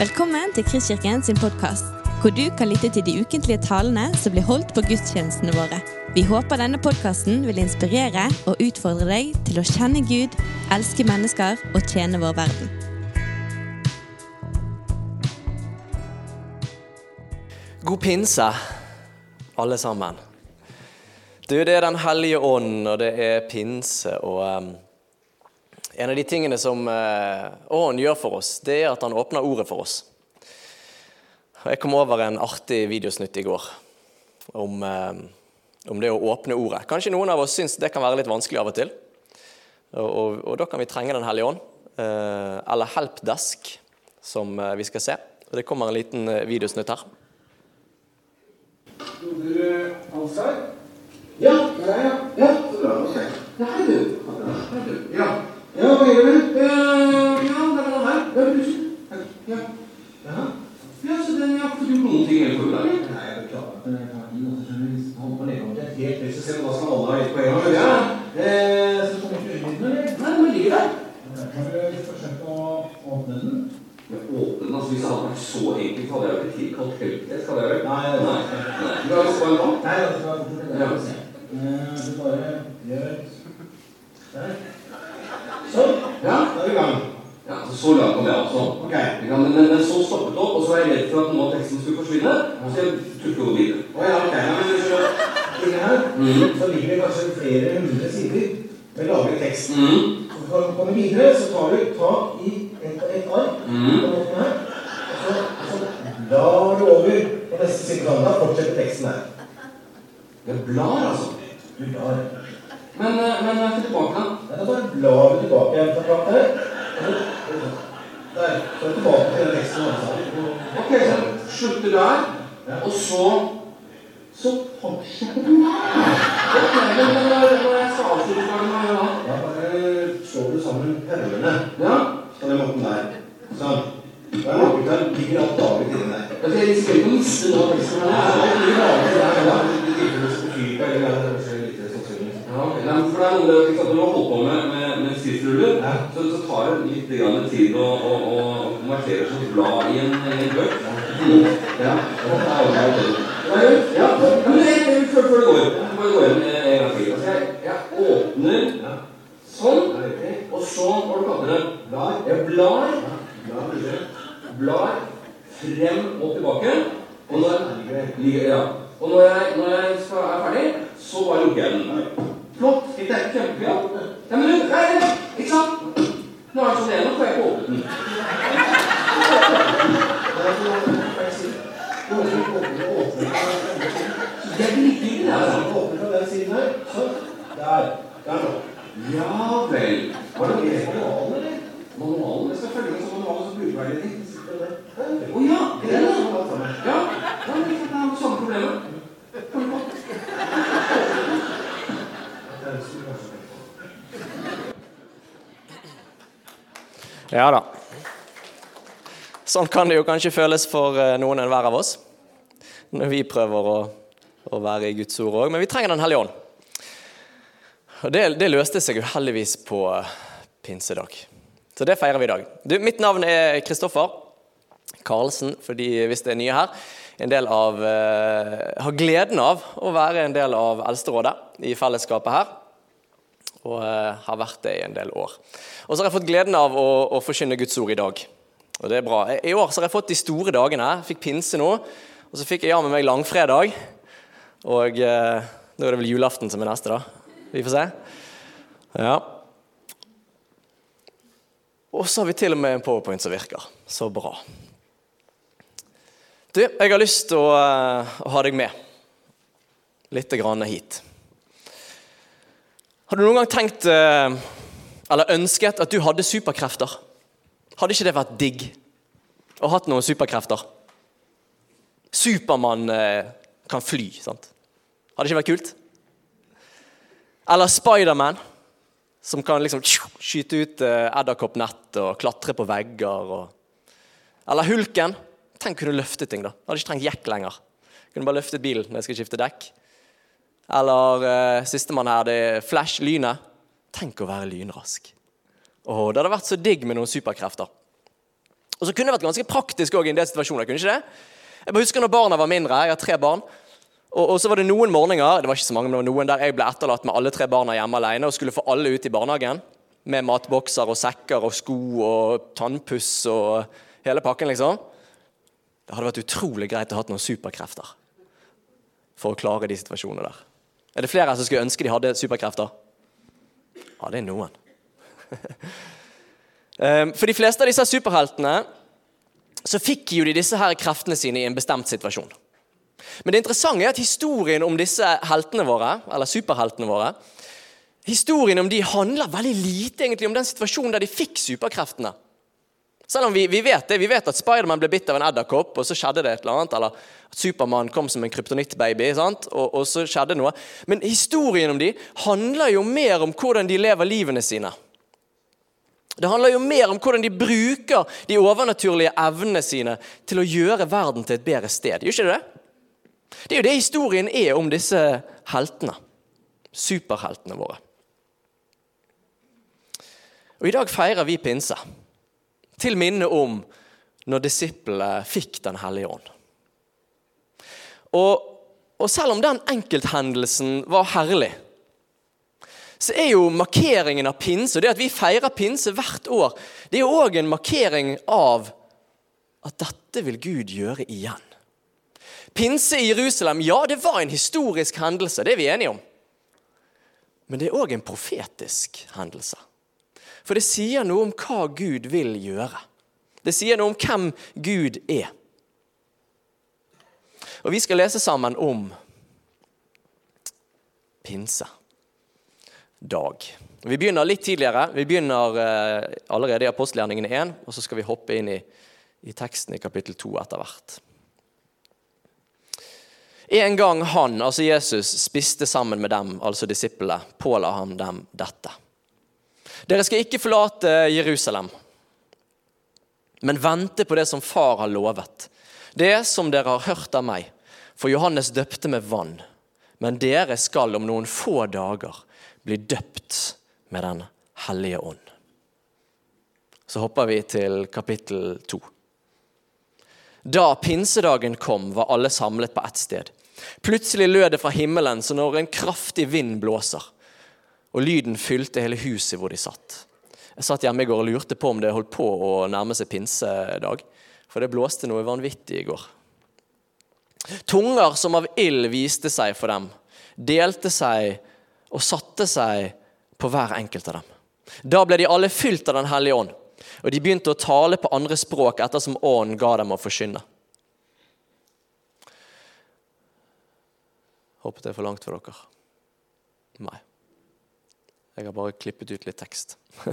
Velkommen til Kristkirken sin podkast, hvor du kan lytte til de ukentlige talene som blir holdt på gudstjenestene våre. Vi håper denne podkasten vil inspirere og utfordre deg til å kjenne Gud, elske mennesker og tjene vår verden. God pinse, alle sammen. Du, det er Den hellige ånd, og det er pinse. og... Um, en av de tingene som uh, gjør for oss, det er at han åpner ordet for oss. Jeg kom over en artig videosnutt i går om, uh, om det å åpne ordet. Kanskje noen av oss syns det kan være litt vanskelig av og til. Og, og, og da kan vi trenge Den hellige ånd. Uh, eller Helpdesk, som vi skal se. Og Det kommer en liten videosnutt her. Broder eh, Alsar? Ja, der er jeg. Ja, så bra. ok. Ja, hei du. Hei du. Ja. Ja, hva gjør du? Eh, ja, det var den her. Ja, plutselig. Ja. Jaha. Ja, så den, har ikke gjort noen ting hele formiddagen. Nei, jeg beklager at jeg tar inn, og så skjønner vi han må leve om det er helt lyst til å se hva skal alle ha gitt på en gang. Ja. Eh, så kommer ikke øynene, eller? Nei, den ligger der. Kan du forsøke å åpne den? Men åpne den, altså Hvis det hadde vært så enkelt, hadde jeg jo ikke tilkalt helpdesk. hadde jeg vel? Nei, Nei. Nei. Du har lyst på en gang? Nei, det var det. Ja. Eh, Du bare gjør Der. Sånn. Ja, da er vi i gang. Ja, så langt kom jeg også. Ok. Ikke sant? Men, men, men så stoppet det opp, og så var jeg redd for at noe av teksten skulle forsvinne. Så jeg turte å gå videre. Oh, ja, okay. Ja, men så her, mm. så ligger det kanskje flere hundre sider med lagret tekst. Mm. Så for å komme videre, så tar du tak i et av ett ark Mm. måten her. Og så, så blar du over på neste side. Da fortsetter teksten her. Det blar, altså. Du blar. Men, eh, men er tilbake da. Ja, Da bare blar du tilbake igjen Der. Så er tilbake til den teksten. Ok, så slutter der, og så så fortsetter den der. Når jeg sa gjør da? Slår du sammen permene Ja? på den måten der. Sånn. Er der ligger alt lagret inni der. Altså, jeg risikerer ikke miste noe av teksten. det skal er noe du har holdt på med, Ja. så, så tar det litt grann tid å, å, å konvertere som blad i en, i en bøk. Ja. Ja, før, det går, før det går en, en gang til. Jeg, jeg åpner. Sånn, og så, hva du kaller det, Blar. jeg blar, Blar frem og tilbake, og når, ja. og når jeg, når jeg skal, er ferdig, så bare lukker jeg den. Flott. Det er kjempebra. Ja, men du, nei, nei, ikke sant? Nå er det sånn igjen, nå får jeg ikke åpnet den. Det er så feil side. Du åpner, åpner, åpner. Jeg liker ikke det, altså. Du åpner fra den siden her. Sånn. Der. Der nå. Ja vel. Var det noe manualen, eller? Manualen? Jeg skal følge med som manualen, som bruker Sitter det? Å ja, Det det er er det. Ja, ja men det er samme problemet. Kom på. Det er så kanskje- Ja da. Sånn kan det jo kanskje føles for eh, noen enn hver av oss når vi prøver å, å være i Guds ord òg. Men vi trenger Den hellige ånd. Og det, det løste seg jo heldigvis på eh, pinsedag. Så det feirer vi i dag. Du, mitt navn er Kristoffer Karlsen, for de hvis det er nye her. En del av, eh, har gleden av å være en del av Eldsterådet i fellesskapet her og eh, har vært det i en del år. Og så har jeg fått gleden av å, å forkynne Guds ord i dag. Og det er bra. I år så har jeg fått de store dagene. Jeg Fikk pinse nå, og så fikk jeg ja med meg langfredag. Og eh, nå er det vel julaften som er neste, da. Vi får se. Ja. Og så har vi til og med en powerpoint som virker. Så bra. Du, jeg har lyst til å, eh, å ha deg med litt grann hit. Har du noen gang tenkt eh, eller ønsket at du hadde superkrefter? Hadde ikke det vært digg å hatt noen superkrefter? Supermann eh, kan fly, sant? Hadde ikke vært kult? Eller Spiderman, som kan liksom skyte ut eh, edderkoppnett og klatre på vegger. Og... Eller Hulken. Tenk kunne løfte ting, da. Hadde ikke trengt jekk lenger. Kunne bare løftet bilen når jeg skal skifte dekk. Eller uh, sistemann her, det er Flash, lynet. Tenk å være lynrask. Åh, det hadde vært så digg med noen superkrefter. Og så kunne det vært ganske praktisk også i en del situasjoner. kunne ikke det? Jeg bare husker når barna var mindre. Jeg har tre barn. Og, og, så var det noen morgener det var ikke så mange, men det var noen der jeg ble etterlatt med alle tre barna hjemme alene og skulle få alle ut i barnehagen med matbokser og sekker og sko og tannpuss og hele pakken, liksom. Det hadde vært utrolig greit å ha noen superkrefter for å klare de situasjonene der. Er det flere som skulle ønske de hadde superkrefter? Ja, det er noen. Ehm, for de fleste av disse superheltene så fikk jo de disse her kreftene sine i en bestemt situasjon. Men det interessante er at historien om disse heltene våre, eller superheltene våre, historien om de handler veldig lite egentlig om den situasjonen der de fikk superkreftene. Selv om vi, vi vet det, vi vet at Spiderman ble bitt av en edderkopp, og så skjedde det et eller annet. Eller at Supermann kom som en kryptonittbaby, og, og så skjedde noe. Men historien om de handler jo mer om hvordan de lever livene sine. Det handler jo mer om hvordan de bruker de overnaturlige evnene sine til å gjøre verden til et bedre sted. Gjør ikke det? Det er jo det historien er om disse heltene. Superheltene våre. Og I dag feirer vi pinse til minne om når disiplene fikk Den hellige ånd. Og, og selv om den enkelthendelsen var herlig, så er jo markeringen av pinse, og det at vi feirer pinse hvert år, det er jo òg en markering av at dette vil Gud gjøre igjen. Pinse i Jerusalem, ja, det var en historisk hendelse, det er vi enige om. Men det er òg en profetisk hendelse. For det sier noe om hva Gud vil gjøre. Det sier noe om hvem Gud er. Og vi skal lese sammen om pinse. Dag. Vi begynner litt tidligere. Vi begynner eh, allerede i apostelgjerningene 1, og så skal vi hoppe inn i, i teksten i kapittel 2 etter hvert. En gang han, altså Jesus, spiste sammen med dem, altså disiplene, påla han dem dette. Dere skal ikke forlate Jerusalem, men vente på det som far har lovet. Det som dere har hørt av meg. For Johannes døpte med vann, men dere skal om noen få dager bli døpt med Den hellige ånd. Så hopper vi til kapittel to. Da pinsedagen kom, var alle samlet på ett sted. Plutselig lød det fra himmelen som når en kraftig vind blåser og lyden fylte hele huset hvor de satt. Jeg satt hjemme i går og lurte på om det holdt på å nærme seg pinsedag, for det blåste noe vanvittig i går. Tunger som av ild viste seg for dem, delte seg og satte seg på hver enkelt av dem. Da ble de alle fylt av Den hellige ånd, og de begynte å tale på andre språk ettersom ånden ga dem å forkynne. Håpet det er for langt for dere. Nei. Jeg har bare klippet ut litt tekst.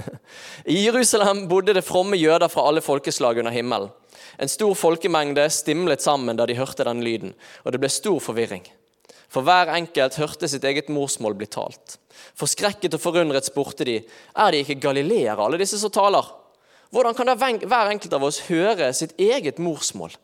I Jerusalem bodde det fromme jøder fra alle folkeslag under himmelen. En stor folkemengde stimlet sammen da de hørte den lyden, og det ble stor forvirring. For hver enkelt hørte sitt eget morsmål bli talt. Forskrekket og forundret spurte de, er de ikke galileere, alle disse som taler? Hvordan kan da hver enkelt av oss høre sitt eget morsmål?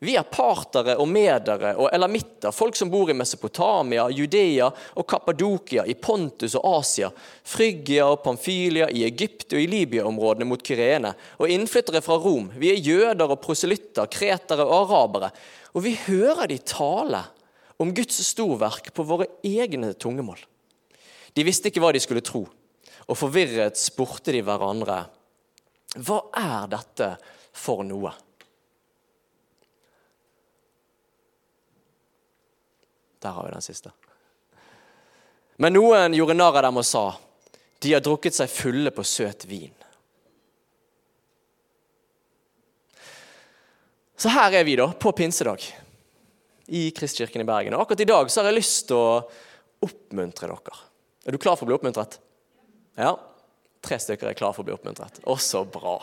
Vi er partere og medere og elamitter, folk som bor i Mesopotamia, Judea og Kappadokia, i Pontus og Asia, Frygia og Pamfylia, i Egypt og i Libya-områdene mot Kyrene, og innflyttere fra Rom. Vi er jøder og proselytter, kretere og arabere. Og vi hører de tale om Guds storverk på våre egne tungemål. De visste ikke hva de skulle tro, og forvirret spurte de hverandre. Hva er dette for noe? Der har vi den siste. Men noen gjorde narr av dem og sa, de har drukket seg fulle på søt vin. Så her er vi da, på pinsedag i Kristkirken i Bergen. Og akkurat i dag så har jeg lyst til å oppmuntre dere. Er du klar for å bli oppmuntret? Ja. Tre stykker er klar for å bli oppmuntret. Å, så bra.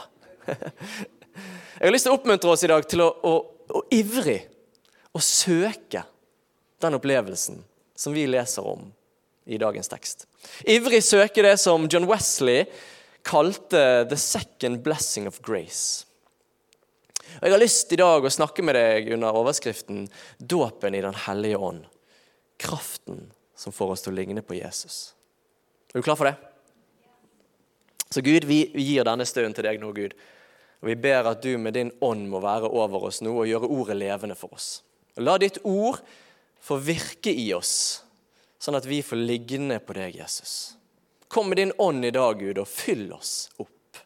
Jeg har lyst til å oppmuntre oss i dag til å, å, å ivrig å søke den opplevelsen som vi leser om i dagens tekst. Ivrig søker det som John Wesley kalte 'the second blessing of grace'. Og Jeg har lyst i dag å snakke med deg under overskriften 'Dåpen i Den hellige ånd'. Kraften som får oss til å ligne på Jesus. Er du klar for det? Så Gud, vi gir denne stunden til deg nå, Gud. Og Vi ber at du med din ånd må være over oss nå og gjøre ordet levende for oss. La ditt ord få virke i oss, sånn at vi får ligne på deg, Jesus. Kom med din ånd i dag, Gud, og fyll oss opp,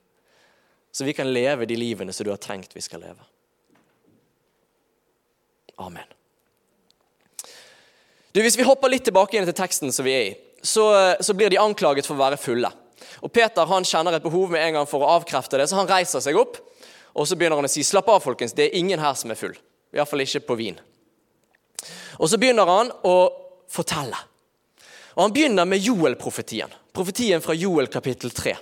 så vi kan leve de livene som du har tenkt vi skal leve. Amen. Du, Hvis vi hopper litt tilbake inn til teksten som vi er i, så, så blir de anklaget for å være fulle. Og Peter han kjenner et behov med en gang for å avkrefte det, så han reiser seg opp og så begynner han å si slapp av, folkens, det er ingen her som er full. Iallfall ikke på vin. Og så begynner han å fortelle. Og Han begynner med Joel-profetien. Profetien fra Joel kapittel 3.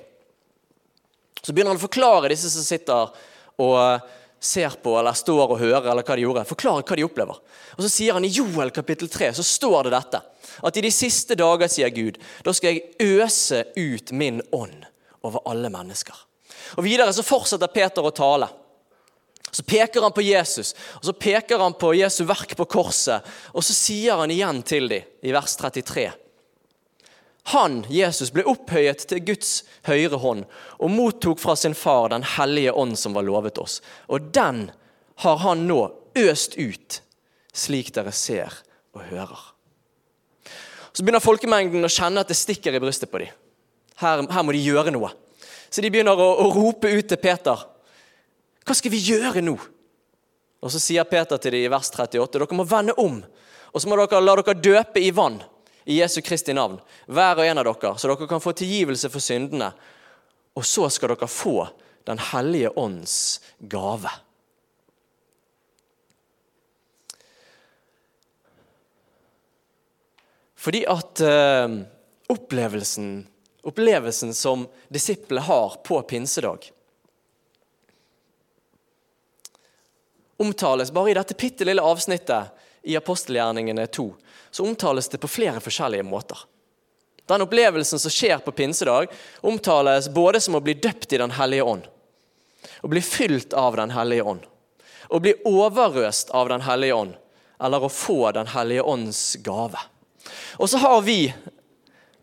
Så begynner han å forklare disse som sitter og ser på eller står og hører, eller hva de gjorde. Forklare hva de opplever. Og Så sier han i Joel kapittel 3 så står det dette. At i de siste dager, sier Gud, da skal jeg øse ut min ånd over alle mennesker. Og Videre så fortsetter Peter å tale. Så peker han på Jesus, og så peker han på Jesu verk på korset. Og så sier han igjen til dem i vers 33. Han, Jesus, ble opphøyet til Guds høyre hånd og mottok fra sin far Den hellige ånd som var lovet oss. Og den har han nå øst ut, slik dere ser og hører. Så begynner folkemengden å kjenne at det stikker i brystet på dem. Her, her må de gjøre noe. Så de begynner å, å rope ut til Peter. Hva skal vi gjøre nå? Og Så sier Peter til dem i vers 38 dere må vende om. Og så må dere la dere døpe i vann i Jesu Kristi navn, hver og en av dere, så dere kan få tilgivelse for syndene. Og så skal dere få Den hellige ånds gave. Fordi at eh, opplevelsen opplevelsen som disiplene har på pinsedag. Omtales bare i dette bitte lille avsnittet i apostelgjerningene 2 så omtales det på flere forskjellige måter. Den opplevelsen som skjer på pinsedag, omtales både som å bli døpt i Den hellige ånd, å bli fylt av Den hellige ånd, å bli overøst av Den hellige ånd, eller å få Den hellige ånds gave. Og så har vi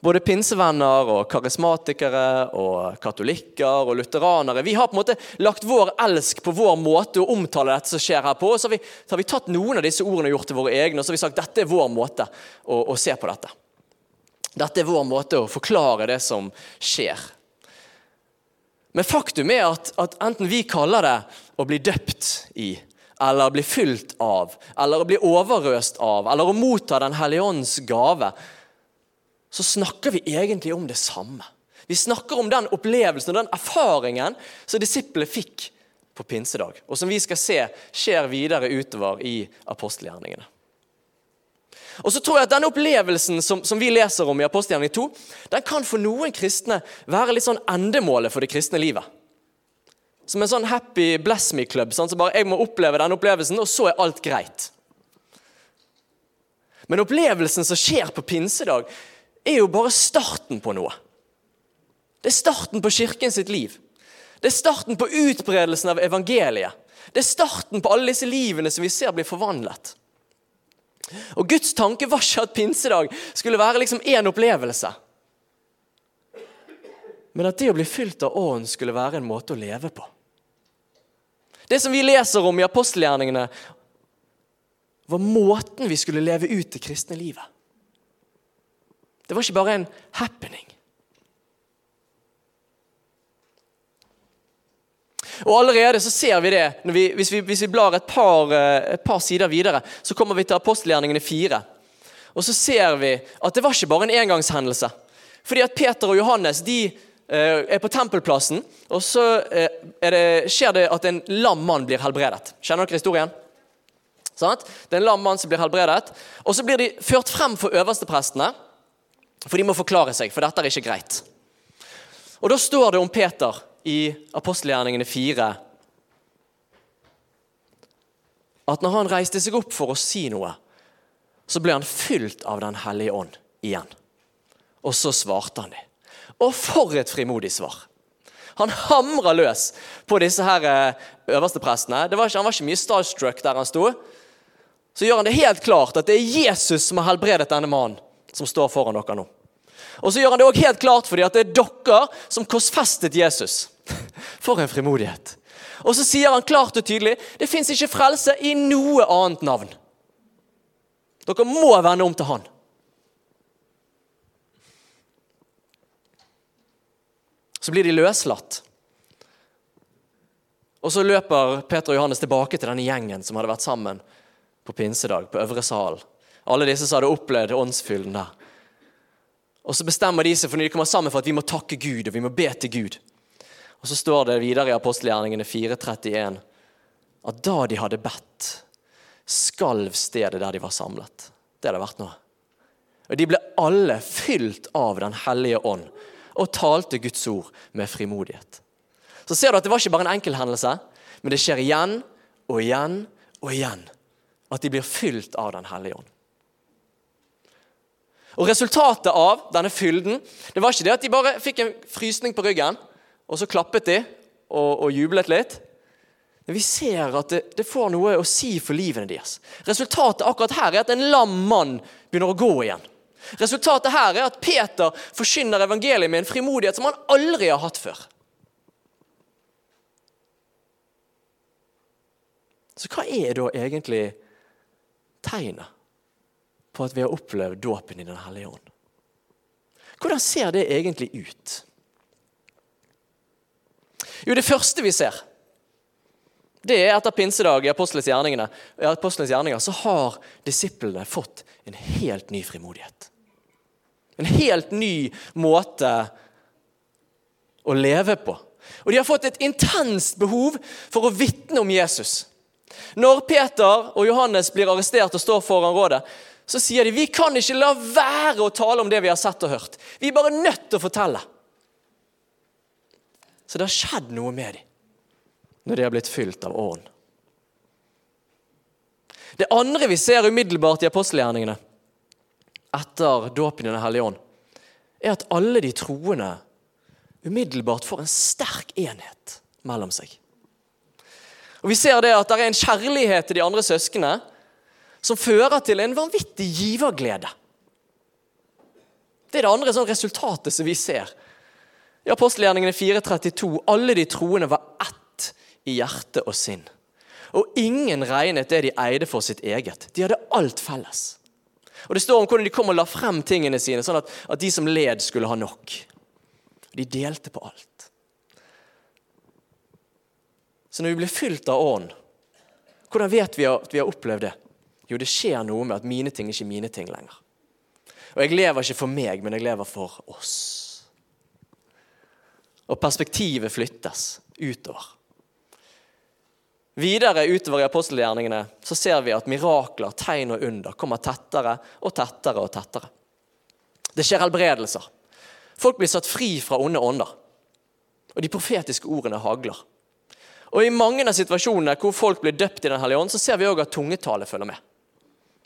både pinsevenner og karismatikere og katolikker og lutheranere vi har på en måte lagt vår elsk på vår måte å omtale dette som skjer her på. og Så har vi, så har vi tatt noen av disse ordene og gjort til våre egne og så har vi sagt dette er vår måte å, å se på dette. Dette er vår måte å forklare det som skjer. Men faktum er at, at enten vi kaller det å bli døpt i, eller å bli fylt av, eller å bli overøst av, eller å motta Den hellige ånds gave, så snakker vi egentlig om det samme. Vi snakker om den opplevelsen og den erfaringen som disiplene fikk på pinsedag, og som vi skal se skjer videre utover i apostelgjerningene. Og så tror jeg at Denne opplevelsen som, som vi leser om i apostelgjerning 2, den kan for noen kristne være litt sånn endemålet for det kristne livet. Som en sånn happy bless me-klubb. Sånn, så bare jeg må oppleve denne opplevelsen, og så er alt greit. Men opplevelsen som skjer på pinsedag, er jo bare starten på noe. Det er starten på kirken sitt liv. Det er starten på utbredelsen av evangeliet. Det er starten på alle disse livene som vi ser blir forvandlet. Og Guds tanke var ikke at pinsedag skulle være liksom én opplevelse. Men at det å bli fylt av Ånden skulle være en måte å leve på. Det som vi leser om i apostelgjerningene, var måten vi skulle leve ut det kristne livet. Det var ikke bare en happening. Og Allerede så ser vi det. Vi, hvis, vi, hvis, vi, blar et par, eh, et par, sider videre, så kommer vi til apostelgjerningene fire. Og så ser vi at det var ikke bare en engangshendelse. Fordi at Peter og Johannes de eh, er på tempelplassen, og så eh, det, skjer det at en lam mann blir helbredet. Kjenner dere historien? Sånn? Det er en lam mann som blir helbredet. Og så blir de ført frem for øversteprestene. For de må forklare seg, for dette er ikke greit. Og Da står det om Peter i apostelgjerningene 4 at når han reiste seg opp for å si noe, så ble han fylt av Den hellige ånd igjen. Og så svarte han dem. Og for et frimodig svar! Han hamra løs på disse her øversteprestene. øverste prestene. Var ikke, han var ikke mye starstruck der han sto. Så gjør han det helt klart at det er Jesus som har helbredet denne mannen som står foran dere nå. Og så gjør han det også helt klart for dem at det er dere som korsfestet Jesus. For en frimodighet. Og så sier han klart og tydelig det fins ikke frelse i noe annet navn. Dere må vende om til han. Så blir de løslatt. Og så løper Peter og Johannes tilbake til denne gjengen som hadde vært sammen på pinsedag, på Øvre sal. Alle disse som hadde opplevd åndsfylden der. Og så bestemmer de seg for når de kommer sammen for at vi må takke Gud og vi må be til Gud. Og Så står det videre i apostelgjerningene 4.31 at da de hadde bedt, skalv stedet der de var samlet. Det har vært nå. Og De ble alle fylt av Den hellige ånd og talte Guds ord med frimodighet. Så ser du at det var ikke bare en enkel hendelse, men det skjer igjen og igjen og igjen. At de blir fylt av Den hellige ånd. Og Resultatet av denne fylden det var ikke det at de bare fikk en frysning på ryggen, og så klappet de og, og jublet litt. Men vi ser at det, det, får noe å si for livene deres. Resultatet akkurat her er at en lam mann begynner å gå igjen. Resultatet her er at Peter forkynner evangeliet med en frimodighet som han aldri har hatt før. Så hva er da egentlig tegnet på at vi har opplevd dåpen i Den hellige ånd? Hvordan ser det egentlig ut? Jo, det første vi ser, det er etter pinsedag i apostlenes gjerninger, gjerninger så har disiplene fått en helt ny frimodighet. En helt ny måte å leve på. Og de har fått et intenst behov for å vitne om Jesus. Når Peter og Johannes blir arrestert og står foran rådet, så sier de vi kan ikke la være å tale om det vi har sett og hørt. Vi er bare nødt til å fortelle. Så det har skjedd noe med dem når de har blitt fylt av ånd. Det andre vi ser umiddelbart i apostelgjerningene etter dåpen i Den hellige ånd, er at alle de troende umiddelbart får en sterk enhet mellom seg. Og Vi ser det at det er en kjærlighet til de andre søsknene som fører til en vanvittig giverglede. Det er det andre sånn resultatet som vi ser. I apostelgjerningene 4.32 alle de troende var ett i hjerte og sinn. Og ingen regnet det de eide for sitt eget. De hadde alt felles. Og Det står om hvordan de kom og la frem tingene sine, sånn at, at de som led, skulle ha nok. De delte på alt. Så når vi blir fylt av ånd, hvordan vet vi at vi har opplevd det? Jo, det skjer noe med at mine ting er ikke mine ting lenger. Og jeg lever ikke for meg, men jeg lever for oss. Og perspektivet flyttes utover. Videre utover i apostelgjerningene så ser vi at mirakler, tegn og under kommer tettere og tettere og tettere. Det skjer helbredelser. Folk blir satt fri fra onde ånder. Og de profetiske ordene hagler. Og I mange av situasjonene hvor folk blir døpt i Den hellige ånd, så ser vi òg at tungetale følger med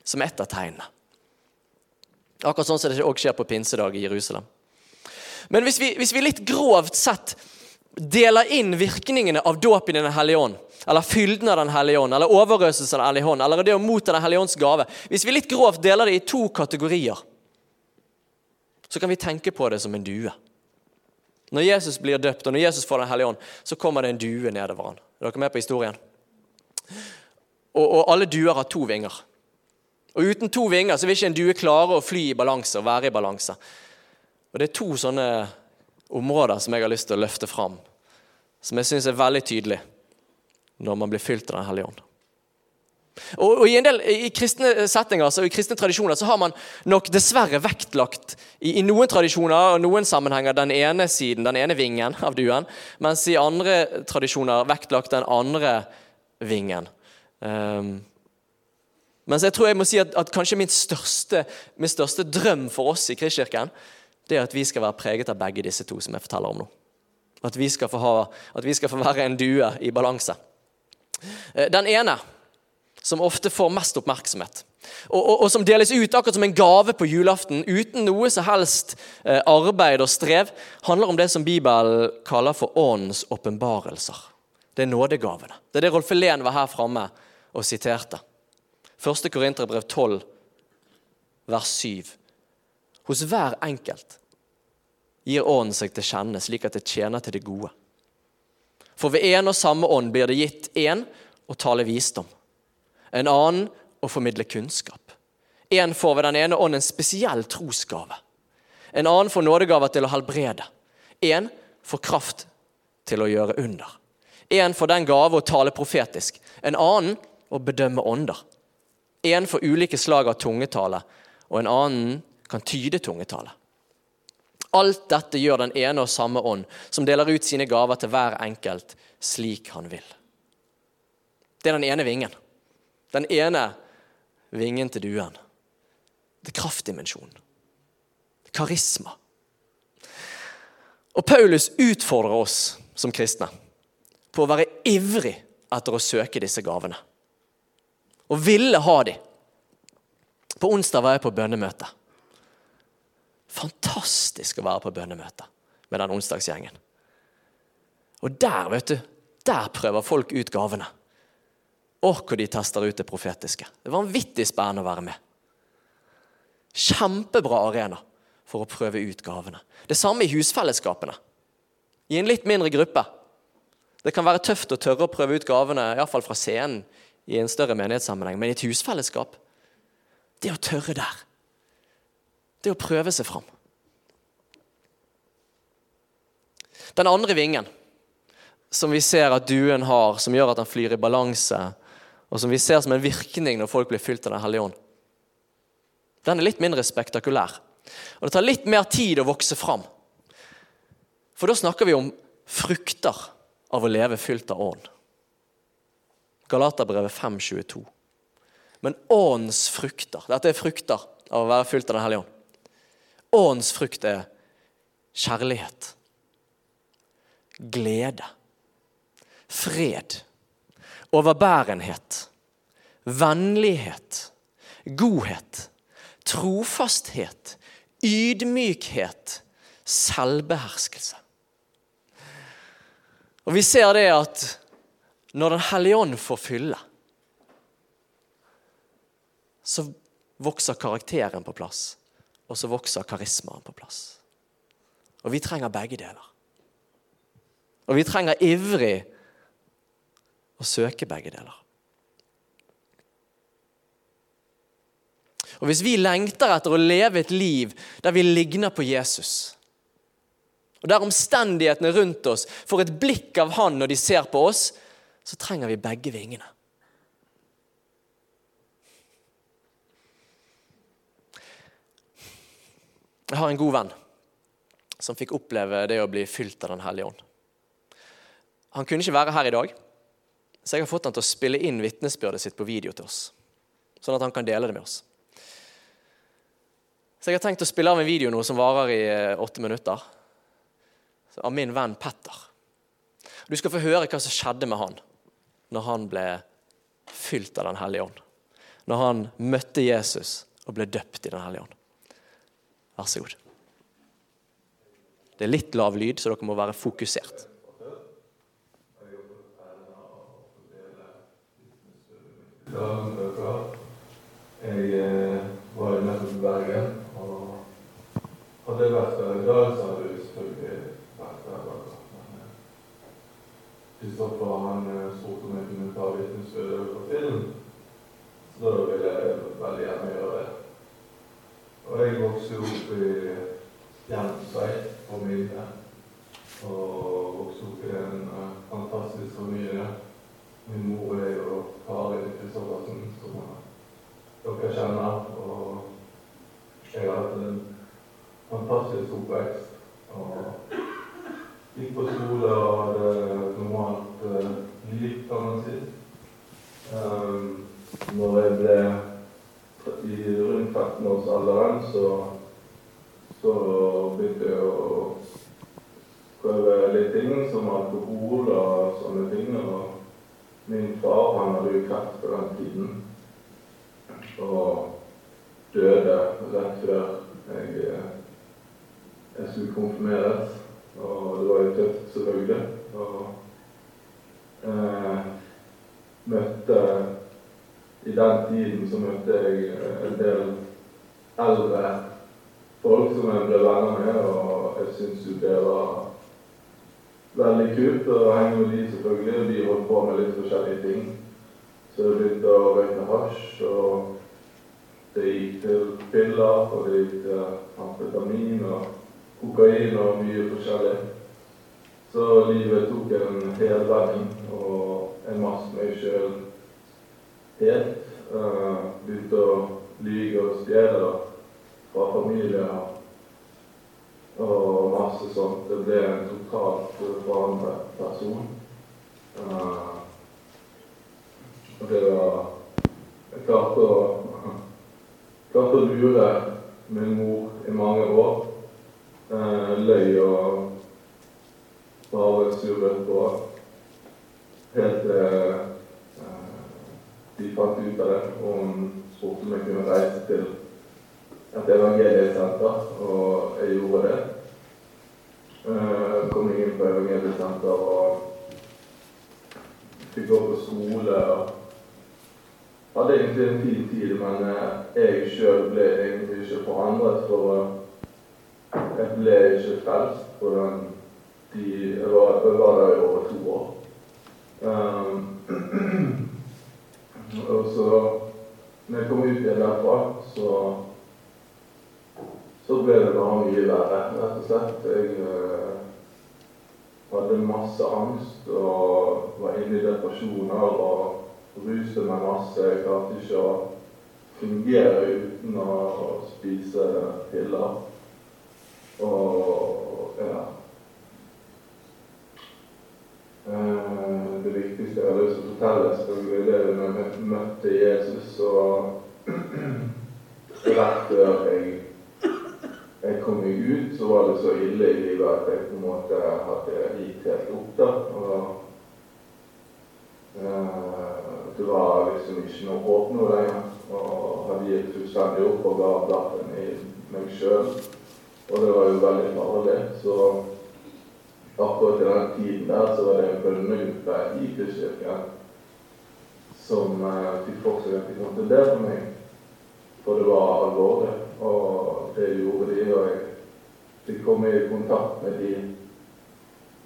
som ett av tegnene. Akkurat sånn som det også skjer på pinsedag i Jerusalem. Men hvis vi, hvis vi litt grovt sett deler inn virkningene av dåp i Den hellige ånd, eller fylden av Den hellige ånd, eller overøselsen av Den hellige ånd, eller det å motta Den hellige ånds gave Hvis vi litt grovt deler det i to kategorier, så kan vi tenke på det som en due. Når Jesus blir døpt, og når Jesus får Den hellige ånd, så kommer det en due nedover han. Er dere med på historien? Og, og alle duer har to vinger. Og Uten to vinger så vil ikke en due klare å fly i balanse og være i balanse. Og Det er to sånne områder som jeg har lyst til å løfte fram, som jeg syns er veldig tydelig når man blir fylt av Den hellige ånd. Og, og I en del i kristne settinger så i kristne tradisjoner så har man nok dessverre vektlagt i, i, noen tradisjoner og noen sammenhenger den ene siden, den ene vingen av duen, mens i andre tradisjoner vektlagt den andre vingen. Um, mens jeg tror jeg må si at, at kanskje min største, min største, drøm for oss i Kristkirken det er at vi skal være preget av begge disse to som jeg forteller om nå. At vi skal få, ha, vi skal få være en due i balanse. Eh, den ene, som ofte får mest oppmerksomhet, og, og, og, som deles ut akkurat som en gave på julaften, uten noe som helst eh, arbeid og strev, handler om det som Bibelen kaller for åndens åpenbarelser. Det er nådegavene. Det er det Rolf Helen var her framme og siterte. 1. Korinterbrev 12, vers 7. Hos hver enkelt gir Ånden seg til kjenne, slik at det tjener til det gode. For ved en og samme ånd blir det gitt én å tale visdom, en annen å formidle kunnskap. En får ved den ene ånd en spesiell trosgave. En annen får nådegaver til å helbrede. En får kraft til å gjøre under. En får den gave å tale profetisk. En annen å bedømme ånder. En får ulike slag av tungetale, og en annen kan tyde tungetale. Alt dette gjør den ene og samme ånd, som deler ut sine gaver til hver enkelt slik han vil. Det er den ene vingen. Den ene vingen til duen. Det er kraftdimensjonen. Karisma. Og Paulus utfordrer oss som kristne på å være ivrig etter å søke disse gavene. Og ville ha dem. På onsdag var jeg på bønnemøte. Fantastisk å være på bønnemøte med den onsdagsgjengen. Og der, vet du, der prøver folk ut gavene. Å, hvor de tester ut det profetiske. Det var vanvittig spennende å være med. Kjempebra arena for å prøve ut gavene. Det samme i husfellesskapene. I en litt mindre gruppe. Det kan være tøft å tørre å prøve ut gavene, iallfall fra scenen, i en større menighetssammenheng, men i et husfellesskap Det å tørre der. Det å prøve seg fram. Den andre vingen, som vi ser at duen har, som gjør at den flyr i balanse, og som vi ser som en virkning når folk blir fylt av Den hellige ånd, den er litt mindre spektakulær. Og det tar litt mer tid å vokse fram. For da snakker vi om frukter av å leve fylt av ånd. Galaterbrevet 5,22. Men åndens frukter Dette er frukter av å være fylt av Den hellige ånd. Åndens frukt er kjærlighet, glede, fred, overbærenhet, vennlighet, godhet, trofasthet, ydmykhet, selvbeherskelse. Og Vi ser det at når Den hellige ånd får fylle, så vokser karakteren på plass og så vokser karismaen på plass. Og vi trenger begge deler. Og vi trenger ivrig å søke begge deler. Og Hvis vi lengter etter å leve et liv der vi ligner på Jesus, og der omstendighetene rundt oss får et blikk av Han når de ser på oss, så trenger vi begge vingene. Jeg har en god venn som fikk oppleve det å bli fylt av Den hellige ånd. Han kunne ikke være her i dag, så jeg har fått han til å spille inn vitnesbyrdet sitt på video til oss. Sånn at han kan dele det med oss. Så jeg har tenkt å spille av en video nå som varer i eh, åtte minutter. Av min venn Petter. Du skal få høre hva som skjedde med han når han ble fylt av Den hellige ånd. Når han møtte Jesus og ble døpt i Den hellige ånd. Vær så god. Det er litt lav lyd, så dere må være fokusert. Jeg eh, var nettopp i Bergen, og hadde vært der i dag, så hadde jeg selvfølgelig vært der. Men Kristoffer han eh, spurte om jeg kunne ta vitnesbyrdet på film, så da ville jeg veldig gjerne gjøre det. Og jeg vokste opp i Jenstveit på Milde. Og vokste opp i en uh, fantastisk familie. Min mor er jo Karin som dere kjenner. Og jeg har hatt en fantastisk oppvekst. Og gikk på skole og hadde normalt uh, liv, kan man si. Um, når jeg ble i rundt 13-årsalderen så, så begynte jeg å prøve litt ting, som alkohol og sånne ting. Og min far han hadde jo kreft på den tiden. Og døde rett før jeg, jeg skulle konfirmeres. Og det var jo tøft, selvfølgelig. Og eh, møtte i den tiden så møtte jeg eh, en del eldre folk som jeg ble venner med, og jeg syns jo det var veldig kult å henge med de, selvfølgelig. De holdt på med litt forskjellige ting. Så jeg begynte å røyke hasj, og det gikk til piller, og det gikk til amfetamin og kokain og mye forskjellig. Så livet tok en helvending, og jeg masse meg sjøl helt. Uh, begynte å lyge og stjele fra familie og masse sånt. Det ble en totalt forandret person. Uh, det var Jeg klarte å, klarte å lure min mor i mange år. Uh, løy og bare surret på helt til uh, de fant ut av det. Og hun spurte om jeg kunne reise til et evangeliesenter, og jeg gjorde det. kom kom inn på evangeliesenter og fikk gå på skole. og hadde egentlig en fin tid, men jeg sjøl ble egentlig ikke forandret. For jeg ble ikke frelst på den de, jeg, var, var der i over to år. Um, og så når jeg kom ut igjen derfra, så så ble det bare mye verre, rett og slett. Jeg uh, hadde masse angst og var inne i depresjoner og ruste meg masse. Jeg klarte ikke å fungere uten å spise piller. Og ja Eh, Det viktigste jeg har lyst til å fortelle, selvfølgelig, det er når jeg møtte Jesus. Og rett før jeg, jeg kom meg ut, så var det så ille i livet at jeg på en måte hadde gitt helt opp. da, og Uh, det var liksom ikke noe håp nå lenger. Og hadde gitt fullstendig opp og ga blaffen i meg sjøl. Og det var jo veldig farlig. Så akkurat i den tiden der så var det en bønnegruppe i Kristkirken som uh, fikk at kom til å be for meg. For det var alvorlig. Og det gjorde de. Og jeg fikk komme i kontakt med de.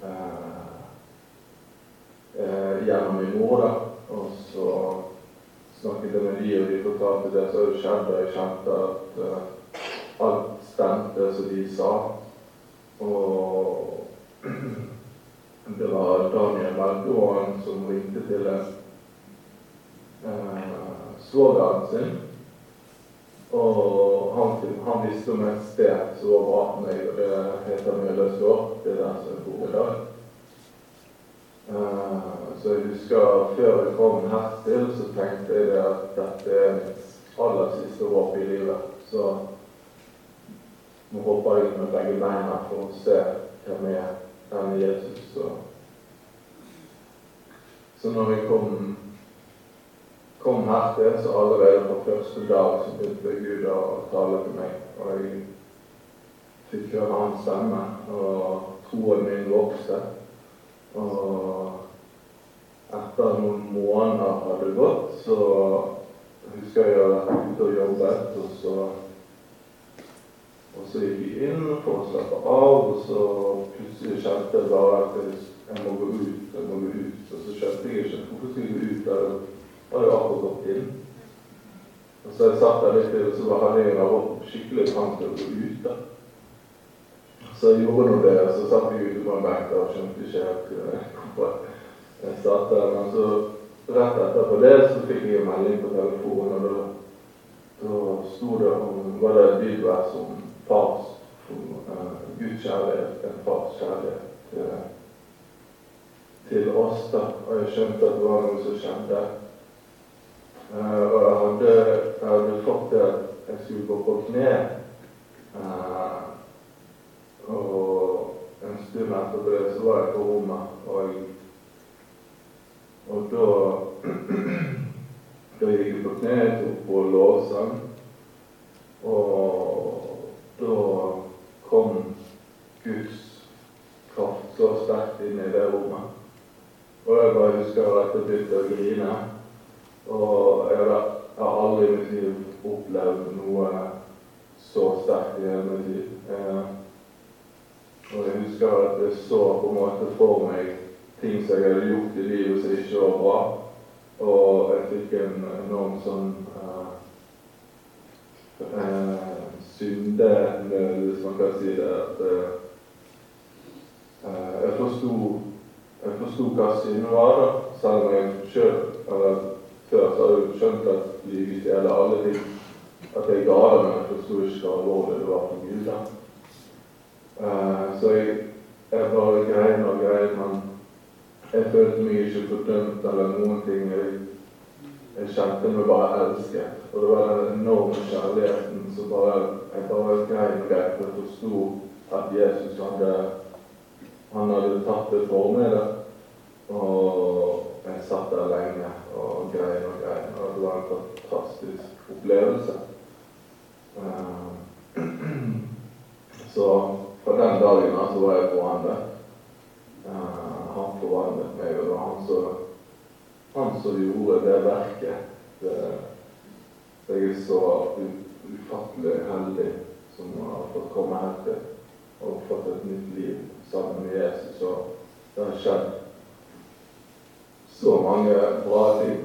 Uh, eh, gjennom min mor. da, Og så snakket jeg med de, og de fortalte det som. Og jeg kjente at eh, alt det som de sa. Og det var Daniel Melgården som ringte til eh, svogeren sin. Og han, han visste om et sted som var bra for meg, og det heter Mjøløsgård. Det er der som jeg bor i dag. Eh, så jeg husker før jeg kom hertil, så tenkte jeg at dette er mitt aller siste håp i livet. Så nå hopper jeg med begge beina for å se hvem er denne Jesus. Så, så når jeg kom, kom hertil, så allerede på første dag så begynte Gud å tale til meg. Og jeg fikk høre hans stemme, og troen min vokste. Og etter noen måneder hadde gått, så husker jeg jeg hadde vært ute og jobbet. Og så, og så gikk jeg inn for å slappe av, og så plutselig kjente jeg bare at jeg, jeg må gå ut. jeg må gå ut. Og så skjønte jeg ikke hvorfor skulle jeg gå ut. Der var jo akkurat gått inn. Og så jeg satt der litt til, og så hadde jeg skikkelig trang til å gå ut. da. Så jeg gjorde nå det, og så satt jeg ute på en benk og skjønte ikke helt hvorfor jeg satt der. Men så rett etterpå det så fikk jeg en melding på telefonen, og da, da sto det om var det et bibelvers om fars uh, Guds kjærlighet, en fars kjærlighet til, til oss. da, Og jeg skjønte at det var noe som skjedde. Uh, og jeg hadde, jeg hadde fått det at jeg skulle gå på kne. Uh, og en stund etter det så var jeg på rommet, og, og da Da gikk jeg på kne, tok på lovsang, og da kom Guds kraft så sterkt inn i det rommet. Og jeg bare husker at jeg begynte å grine. Og jeg har, aldri i mitt liv opplevd noe så sterkt i hele mitt liv. Eh, Og jeg husker at jeg så på en måte for meg ting som jeg hadde gjort i livet som ikke var bra. Og jeg fikk en enorm sånn uh, uh, syndenød, hvis man kan si det. At uh, jeg forsto jeg forsto hva synd var, da. Selv om jeg sjøl, før, så hadde jeg skjønt at livet gjelder alle ting. At jeg ga det, men jeg forsto ikke hvor alvorlig det var for Gud. da. Uh, så jeg, jeg bare grein og grein, men jeg følte meg ikke fordømt eller noen ting. Jeg, jeg kjente meg bare elsket. Og det var den enorme kjærligheten som bare Jeg bare grein og for jeg forsto at Jesus hadde, han hadde tatt det for meg. da. Og jeg satt der lenge og grein og grein. Og det var en fantastisk opplevelse. Uh, så fra den dagen av så var jeg forandret. Uh, han forandret meg, og det var han som, han som gjorde det verket. Det, jeg er så ufattelig heldig som har fått komme her til og fått et nytt liv sammen med Jesus. Og det har skjedd så mange bra ting.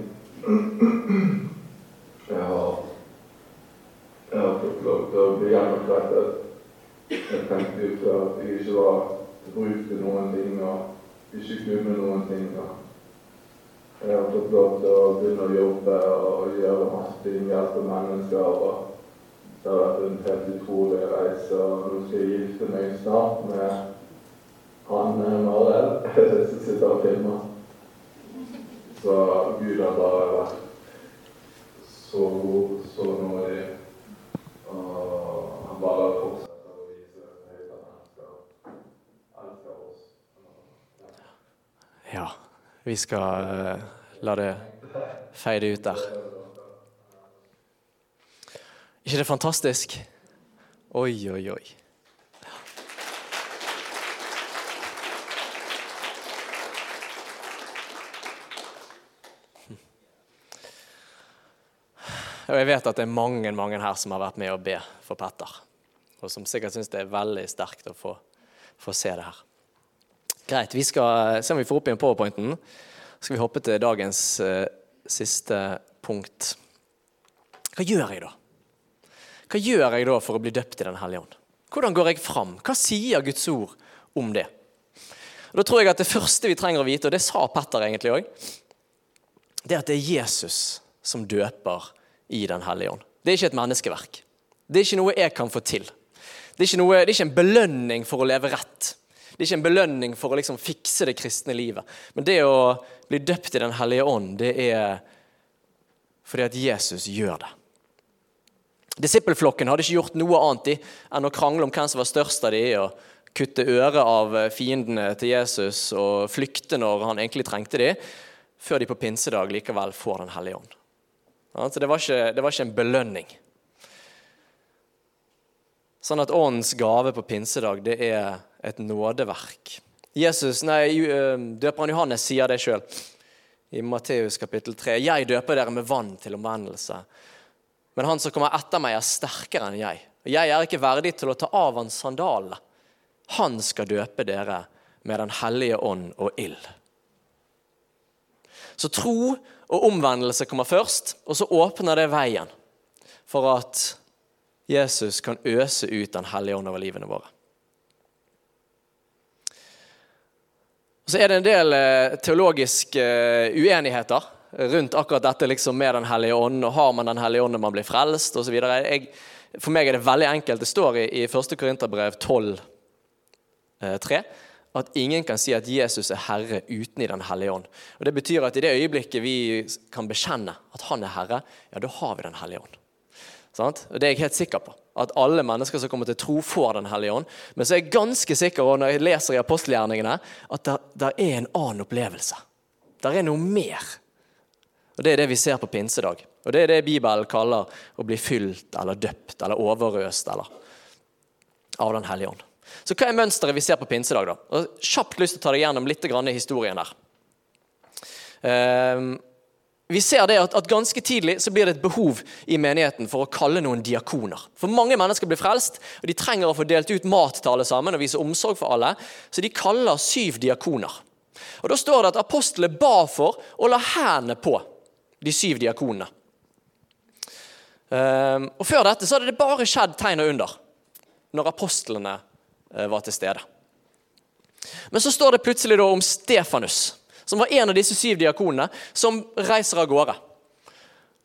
Jeg har, jeg har fått lov til å bli gjenopprettet jeg tenkte jo før at jeg ikke var til bruk til noen ting og ikke kunne noen ting. Og jeg har fått lov til å begynne å jobbe og gjøre masse ting, hjelpe mennesker. og Det har vært en helt utrolig reise. og Nå skal jeg gifte meg snart med han Marell som sitter og filmer. Så Gud har bare vært så god, så nådig. Og han bare fortsetter. Ja, vi skal uh, la det feide ut der. ikke det fantastisk? Oi, oi, oi. Og jeg vet at det er mange mange her som har vært med å be for Petter. Og som sikkert syns det er veldig sterkt å få, få se det her. Greit, vi skal se om vi får opp igjen powerpointen. Så skal vi hoppe til dagens uh, siste punkt. Hva gjør jeg da? Hva gjør jeg da for å bli døpt i Den hellige ånd? Hvordan går jeg fram? Hva sier Guds ord om det? Og da tror jeg at Det første vi trenger å vite, og det sa Petter egentlig òg, det er at det er Jesus som døper i Den hellige ånd. Det er ikke et menneskeverk. Det er ikke noe jeg kan få til. Det er ikke, noe, det er ikke en belønning for å leve rett. Det er ikke en belønning for å liksom fikse det kristne livet. Men det å bli døpt i Den hellige ånd, det er fordi at Jesus gjør det. Disippelflokken hadde ikke gjort noe annet enn å krangle om hvem som var størst av de, og kutte øret av fiendene til Jesus og flykte når han egentlig trengte de, før de på pinsedag likevel får Den hellige ånd. Altså, det, var ikke, det var ikke en belønning. Sånn at åndens gave på pinsedag, det er et nådeverk. Jesus, nei, Døperen Johannes sier det sjøl i Matteus kapittel 3. Jeg døper dere med vann til omvendelse. Men han som kommer etter meg, er sterkere enn jeg. Og jeg er ikke verdig til å ta av hans sandalene. Han skal døpe dere med Den hellige ånd og ild. Så tro og omvendelse kommer først, og så åpner det veien for at Jesus kan øse ut Den hellige ånd over livene våre. Og Så er det en del eh, teologiske eh, uenigheter rundt akkurat dette liksom med Den hellige ånd. og Har man Den hellige ånd når man blir frelst osv. For meg er det veldig enkelt. Det står i, i 1. Korinterbrev 12, eh, 3, at ingen kan si at Jesus er herre uten i Den hellige ånd. Og Det betyr at i det øyeblikket vi kan bekjenne at han er herre, ja, da har vi Den hellige ånd. Sant? Og Det er jeg helt sikker på. At alle mennesker som kommer til tro, får Den hellige ånd. Men så er jeg ganske sikker og når jeg leser i apostelgjerningene, at det, er en annen opplevelse. Det er noe mer. Og Det er det vi ser på pinsedag. Og Det er det Bibelen kaller å bli fylt eller døpt eller overøst eller av Den hellige ånd. Så hva er mønsteret vi ser på pinsedag? da? Og kjapt lyst til å ta deg gjennom litt i historien der. Um, vi ser det at, at Ganske tidlig så blir det et behov i menigheten for å kalle noen diakoner. For Mange mennesker blir frelst, og de trenger å få delt ut mat til alle sammen og vise omsorg for alle, så de kaller syv diakoner. Og Da står det at apostlene ba for å la hendene på de syv diakonene. Ehm, og Før dette så hadde det bare skjedd tegn og under når apostlene eh, var til stede. Men så står det plutselig da om Stefanus, som var en av disse syv diakonene, som reiser av gårde.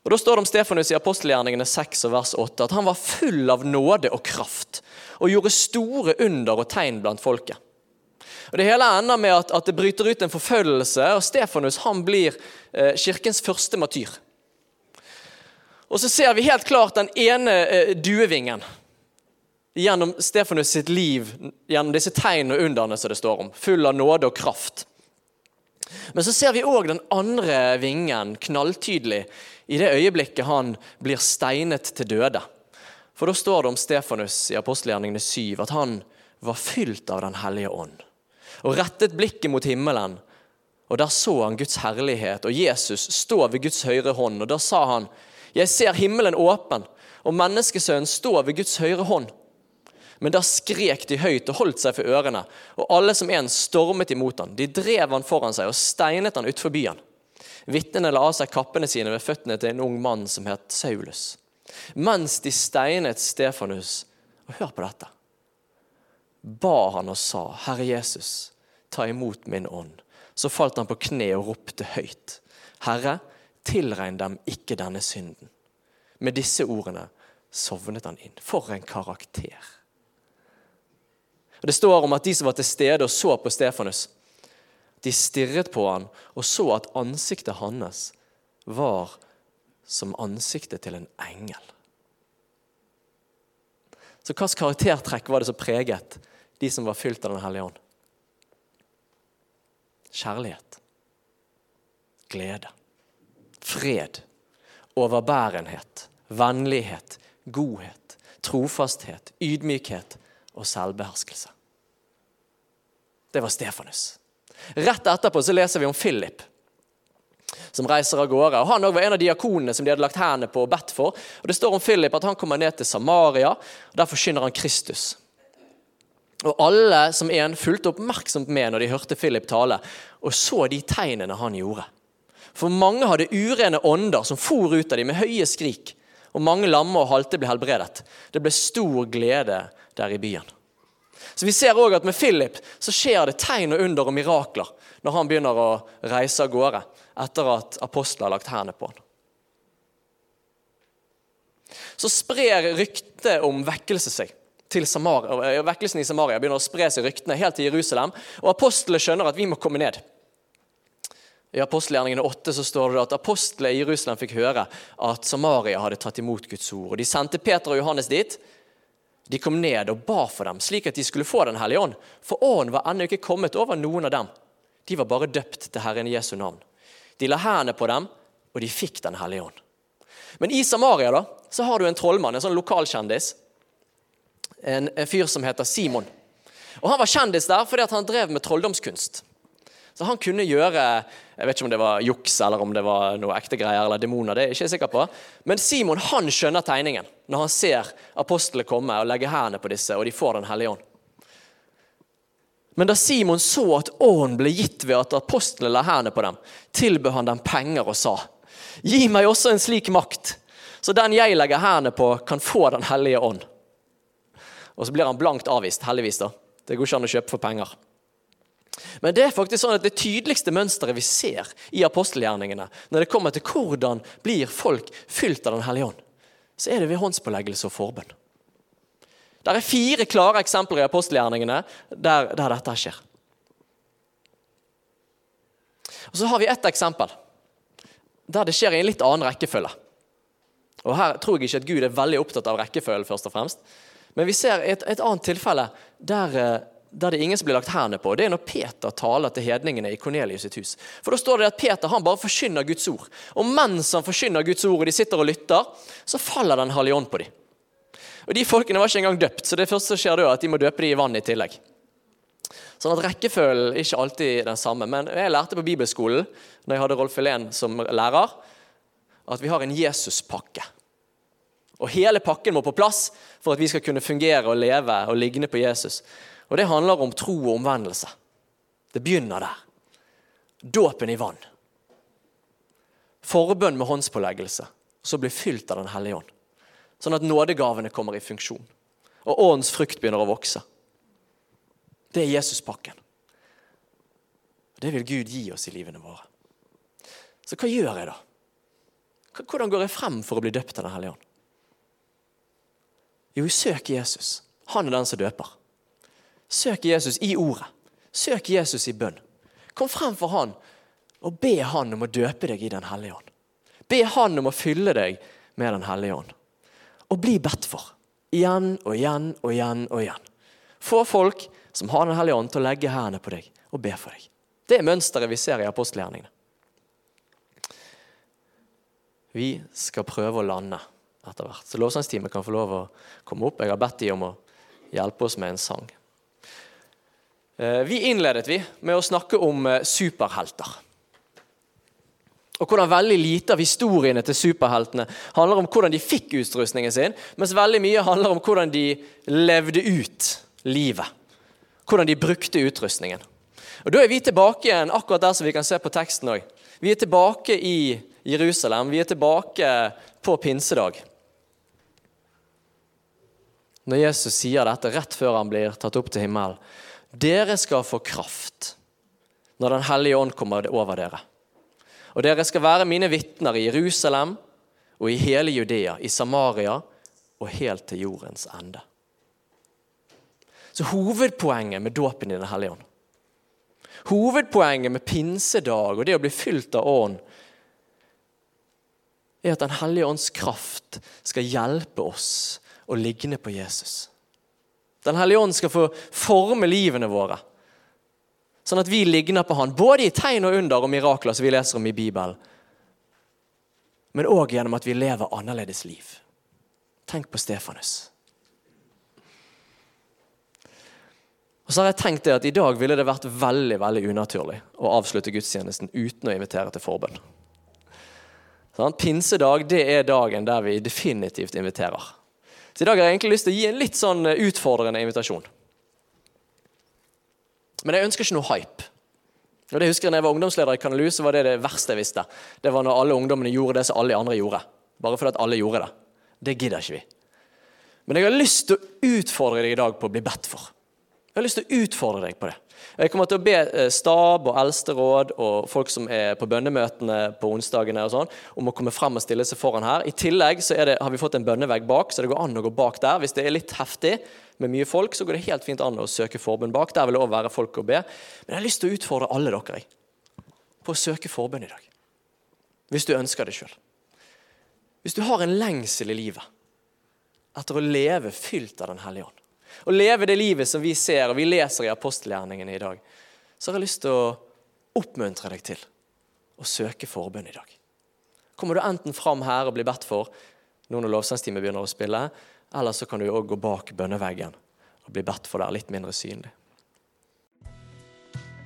Og Da står det om Stefanus i apostelgjerningene 6 og vers 8 at han var full av nåde og kraft og gjorde store under og tegn blant folket. Og Det hele ender med at, at det bryter ut en forfølgelse, og Stefanus han blir eh, kirkens første matyr. Og så ser vi helt klart den ene eh, duevingen gjennom Stefanus sitt liv, gjennom disse tegn og underne som det står om. Full av nåde og kraft. Men så ser vi òg den andre vingen knalltydelig i det øyeblikket han blir steinet til døde. For da står det om Stefanus i apostelgjerningene 7 at han var fylt av Den hellige ånd og rettet blikket mot himmelen. Og Der så han Guds herlighet og Jesus stå ved Guds høyre hånd. Og Da sa han, 'Jeg ser himmelen åpen, og menneskesønnen står ved Guds høyre hånd.' Men da skrek de høyt og holdt seg for ørene, og alle som en stormet imot han. De drev han foran seg og steinet han utfor byen. Vitnene la av seg kappene sine ved føttene til en ung mann som het Saulus. Mens de steinet Stefanus Og hør på dette. Ba han og sa, Herre Jesus, ta imot min ånd. Så falt han på kne og ropte høyt. Herre, tilregn dem ikke denne synden. Med disse ordene sovnet han inn. For en karakter. Og Det står om at de som var til stede og så på Stefanus, de stirret på han og så at ansiktet hans var som ansiktet til en engel. Så hvilket karaktertrekk var det som preget de som var fylt av Den hellige ånd? Kjærlighet. Glede. Fred. Overbærenhet. Vennlighet. Godhet. Trofasthet. Ydmykhet og selvbeherskelse. Det var Stefanus. Rett etterpå så leser vi om Philip, som reiser av gårde. Og Han var en av diakonene som de hadde lagt hendene på og bedt for. Og Det står om Philip at han kommer ned til Samaria, og der forkynner han Kristus. Og Alle som en fulgte oppmerksomt med når de hørte Philip tale, og så de tegnene han gjorde. For mange hadde urene ånder som for ut av dem med høye skrik, og mange lamme og halte ble helbredet. Det ble stor glede der i byen. Så Vi ser også at med Philip så skjer det tegn og under og mirakler når han begynner å reise av gårde etter at apostler har lagt hendene på han. Så sprer ryktet om vekkelse seg. til Samaria, Vekkelsen i Samaria begynner å spre seg ryktene helt til Jerusalem. Og apostlene skjønner at vi må komme ned. I apostelgjerningene 8 så står det at apostlene i Jerusalem fikk høre at Samaria hadde tatt imot Guds ord. Og De sendte Peter og Johannes dit. De kom ned og ba for dem, slik at de skulle få Den hellige ånd. For ånden var ennå ikke kommet over noen av dem. De var bare døpt til Herren Jesu navn. De la hendene på dem, og de fikk Den hellige ånd. Men i Samaria da, så har du en trollmann, en sånn lokalkjendis. En, en fyr som heter Simon. Og Han var kjendis der fordi han drev med trolldomskunst. Så han kunne gjøre Jeg vet ikke om det var juks eller om det var noe ekte greier eller demoner. det er jeg ikke sikker på. Men Simon han skjønner tegningen når han ser apostlene komme og legge hendene på disse, og de får Den hellige ånd. Men da Simon så at ånden ble gitt ved at apostlene la hendene på dem, tilbød han dem penger og sa, Gi meg også en slik makt, så den jeg legger hendene på, kan få Den hellige ånd. Og så blir han blankt avvist, heldigvis. da. Det går ikke an å kjøpe for penger. Men det er faktisk sånn at det tydeligste mønsteret vi ser i apostelgjerningene, når det kommer til hvordan blir folk fylt av Den hellige ånd, så er det ved håndspåleggelse og forbønn. Det er fire klare eksempler i apostelgjerningene der, der dette skjer. Og Så har vi ett eksempel der det skjer i en litt annen rekkefølge. Og Her tror jeg ikke at Gud er veldig opptatt av rekkefølge, først og fremst. Men vi ser et, et annet tilfelle der, der, det er ingen som blir lagt hendene på. Det er når Peter taler til hedningene i Kornelius sitt hus. For Da står det at Peter han bare forkynner Guds ord. Og mens han forkynner Guds ord, og de sitter og lytter, så faller Den hellige ånd på dem. Og De folkene var ikke engang døpt, så det første som skjer da, er at de må døpe dem i vann i tillegg. Sånn at Rekkefølgen ikke alltid den samme. Men jeg lærte på bibelskolen når jeg hadde Rolf Helén som lærer, at vi har en Jesuspakke. Og hele pakken må på plass for at vi skal kunne fungere og leve og ligne på Jesus. Og det handler om tro og omvendelse. Det begynner der. Dåpen i vann. Forbønn med håndspåleggelse. Så bli fylt av Den hellige ånd. Sånn at nådegavene kommer i funksjon. Og åndens frukt begynner å vokse. Det er Jesuspakken. Det vil Gud gi oss i livene våre. Så hva gjør jeg da? Hvordan går jeg frem for å bli døpt av Den hellige ånd? Jo, søk Jesus. Han er den som døper. Søk Jesus i ordet. Søk Jesus i bønn. Kom frem for han og be han om å døpe deg i Den hellige ånd. Be han om å fylle deg med Den hellige ånd. Og bli bedt for. Igjen og igjen og igjen og igjen. Få folk som har Den hellige ånd, til å legge hendene på deg og be for deg. Det er mønsteret vi ser i apostelgjerningene. Vi skal prøve å lande etter hvert. Så lovsangsteamet kan få lov å komme opp. Jeg har bedt de om å hjelpe oss med en sang. Eh, vi innledet vi med å snakke om eh, superhelter. Og hvordan veldig lite av historiene til superheltene handler om hvordan de fikk utrustningen sin, mens veldig mye handler om hvordan de levde ut livet. Hvordan de brukte utrustningen. Og Da er vi tilbake igjen akkurat der som vi kan se på teksten òg. Vi er tilbake i Jerusalem. Vi er tilbake på pinsedag. Når Jesus sier dette rett før han blir tatt opp til himmelen. Dere skal få kraft når Den hellige ånd kommer over dere. Og dere skal være mine vitner i Jerusalem og i hele Judea, i Samaria og helt til jordens ende. Så hovedpoenget med dåpen i Den hellige ånd Hovedpoenget med pinsedag og det å bli fylt av ånd, er at Den hellige ånds kraft skal hjelpe oss å ligne på Jesus. Den hellige ånd skal få forme livene våre, sånn at vi ligner på Han, både i tegn og under og mirakler som vi leser om i Bibelen, men òg gjennom at vi lever annerledes liv. Tenk på Stefanus. Og så har jeg tenkt det at I dag ville det vært veldig veldig unaturlig å avslutte gudstjenesten uten å invitere til forbønn. Sånn, pinsedag det er dagen der vi definitivt inviterer. Så I dag har jeg egentlig lyst til å gi en litt sånn eh, utfordrende invitasjon. Men jeg ønsker ikke noe hype. Og det husker jeg når jeg var ungdomsleder i Kanalu, så var det det verste jeg visste. Det var når alle ungdommene gjorde det som alle andre gjorde. Bare fordi at alle gjorde det. Det gidder ikke vi. Men jeg har lyst til å utfordre deg i dag på å bli bedt for. Jeg har lyst til å utfordre deg på det. Jeg kommer til å be eh, stab og eldsteråd og folk som er på bønnemøtene på onsdagene og sånn, om å komme frem og stille seg foran her. I tillegg så det, har vi fått en bønnevegg bak, så det går an å gå bak der. Hvis det er litt heftig med mye folk, så går det helt fint an å søke forbønn bak. Der vil det òg være folk å be. Men jeg har lyst til å utfordre alle dere på å søke forbønn i dag. Hvis du ønsker det sjøl. Hvis du har en lengsel i livet etter å leve fylt av Den hellige ånd å leve det livet som vi ser og vi leser i apostelgjerningene i dag, så har jeg lyst til å oppmuntre deg til å søke forbønn i dag. Kommer du enten fram her og blir bedt for nå når lovsangstimen begynner å spille, eller så kan du òg gå bak bønneveggen og bli bedt for der, litt mindre synlig.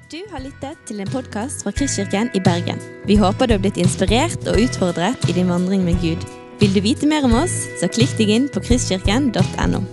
Du har lyttet til en podkast fra Kristkirken i Bergen. Vi håper du har blitt inspirert og utfordret i din vandring med Gud. Vil du vite mer om oss, så klikk deg inn på kristkirken.no.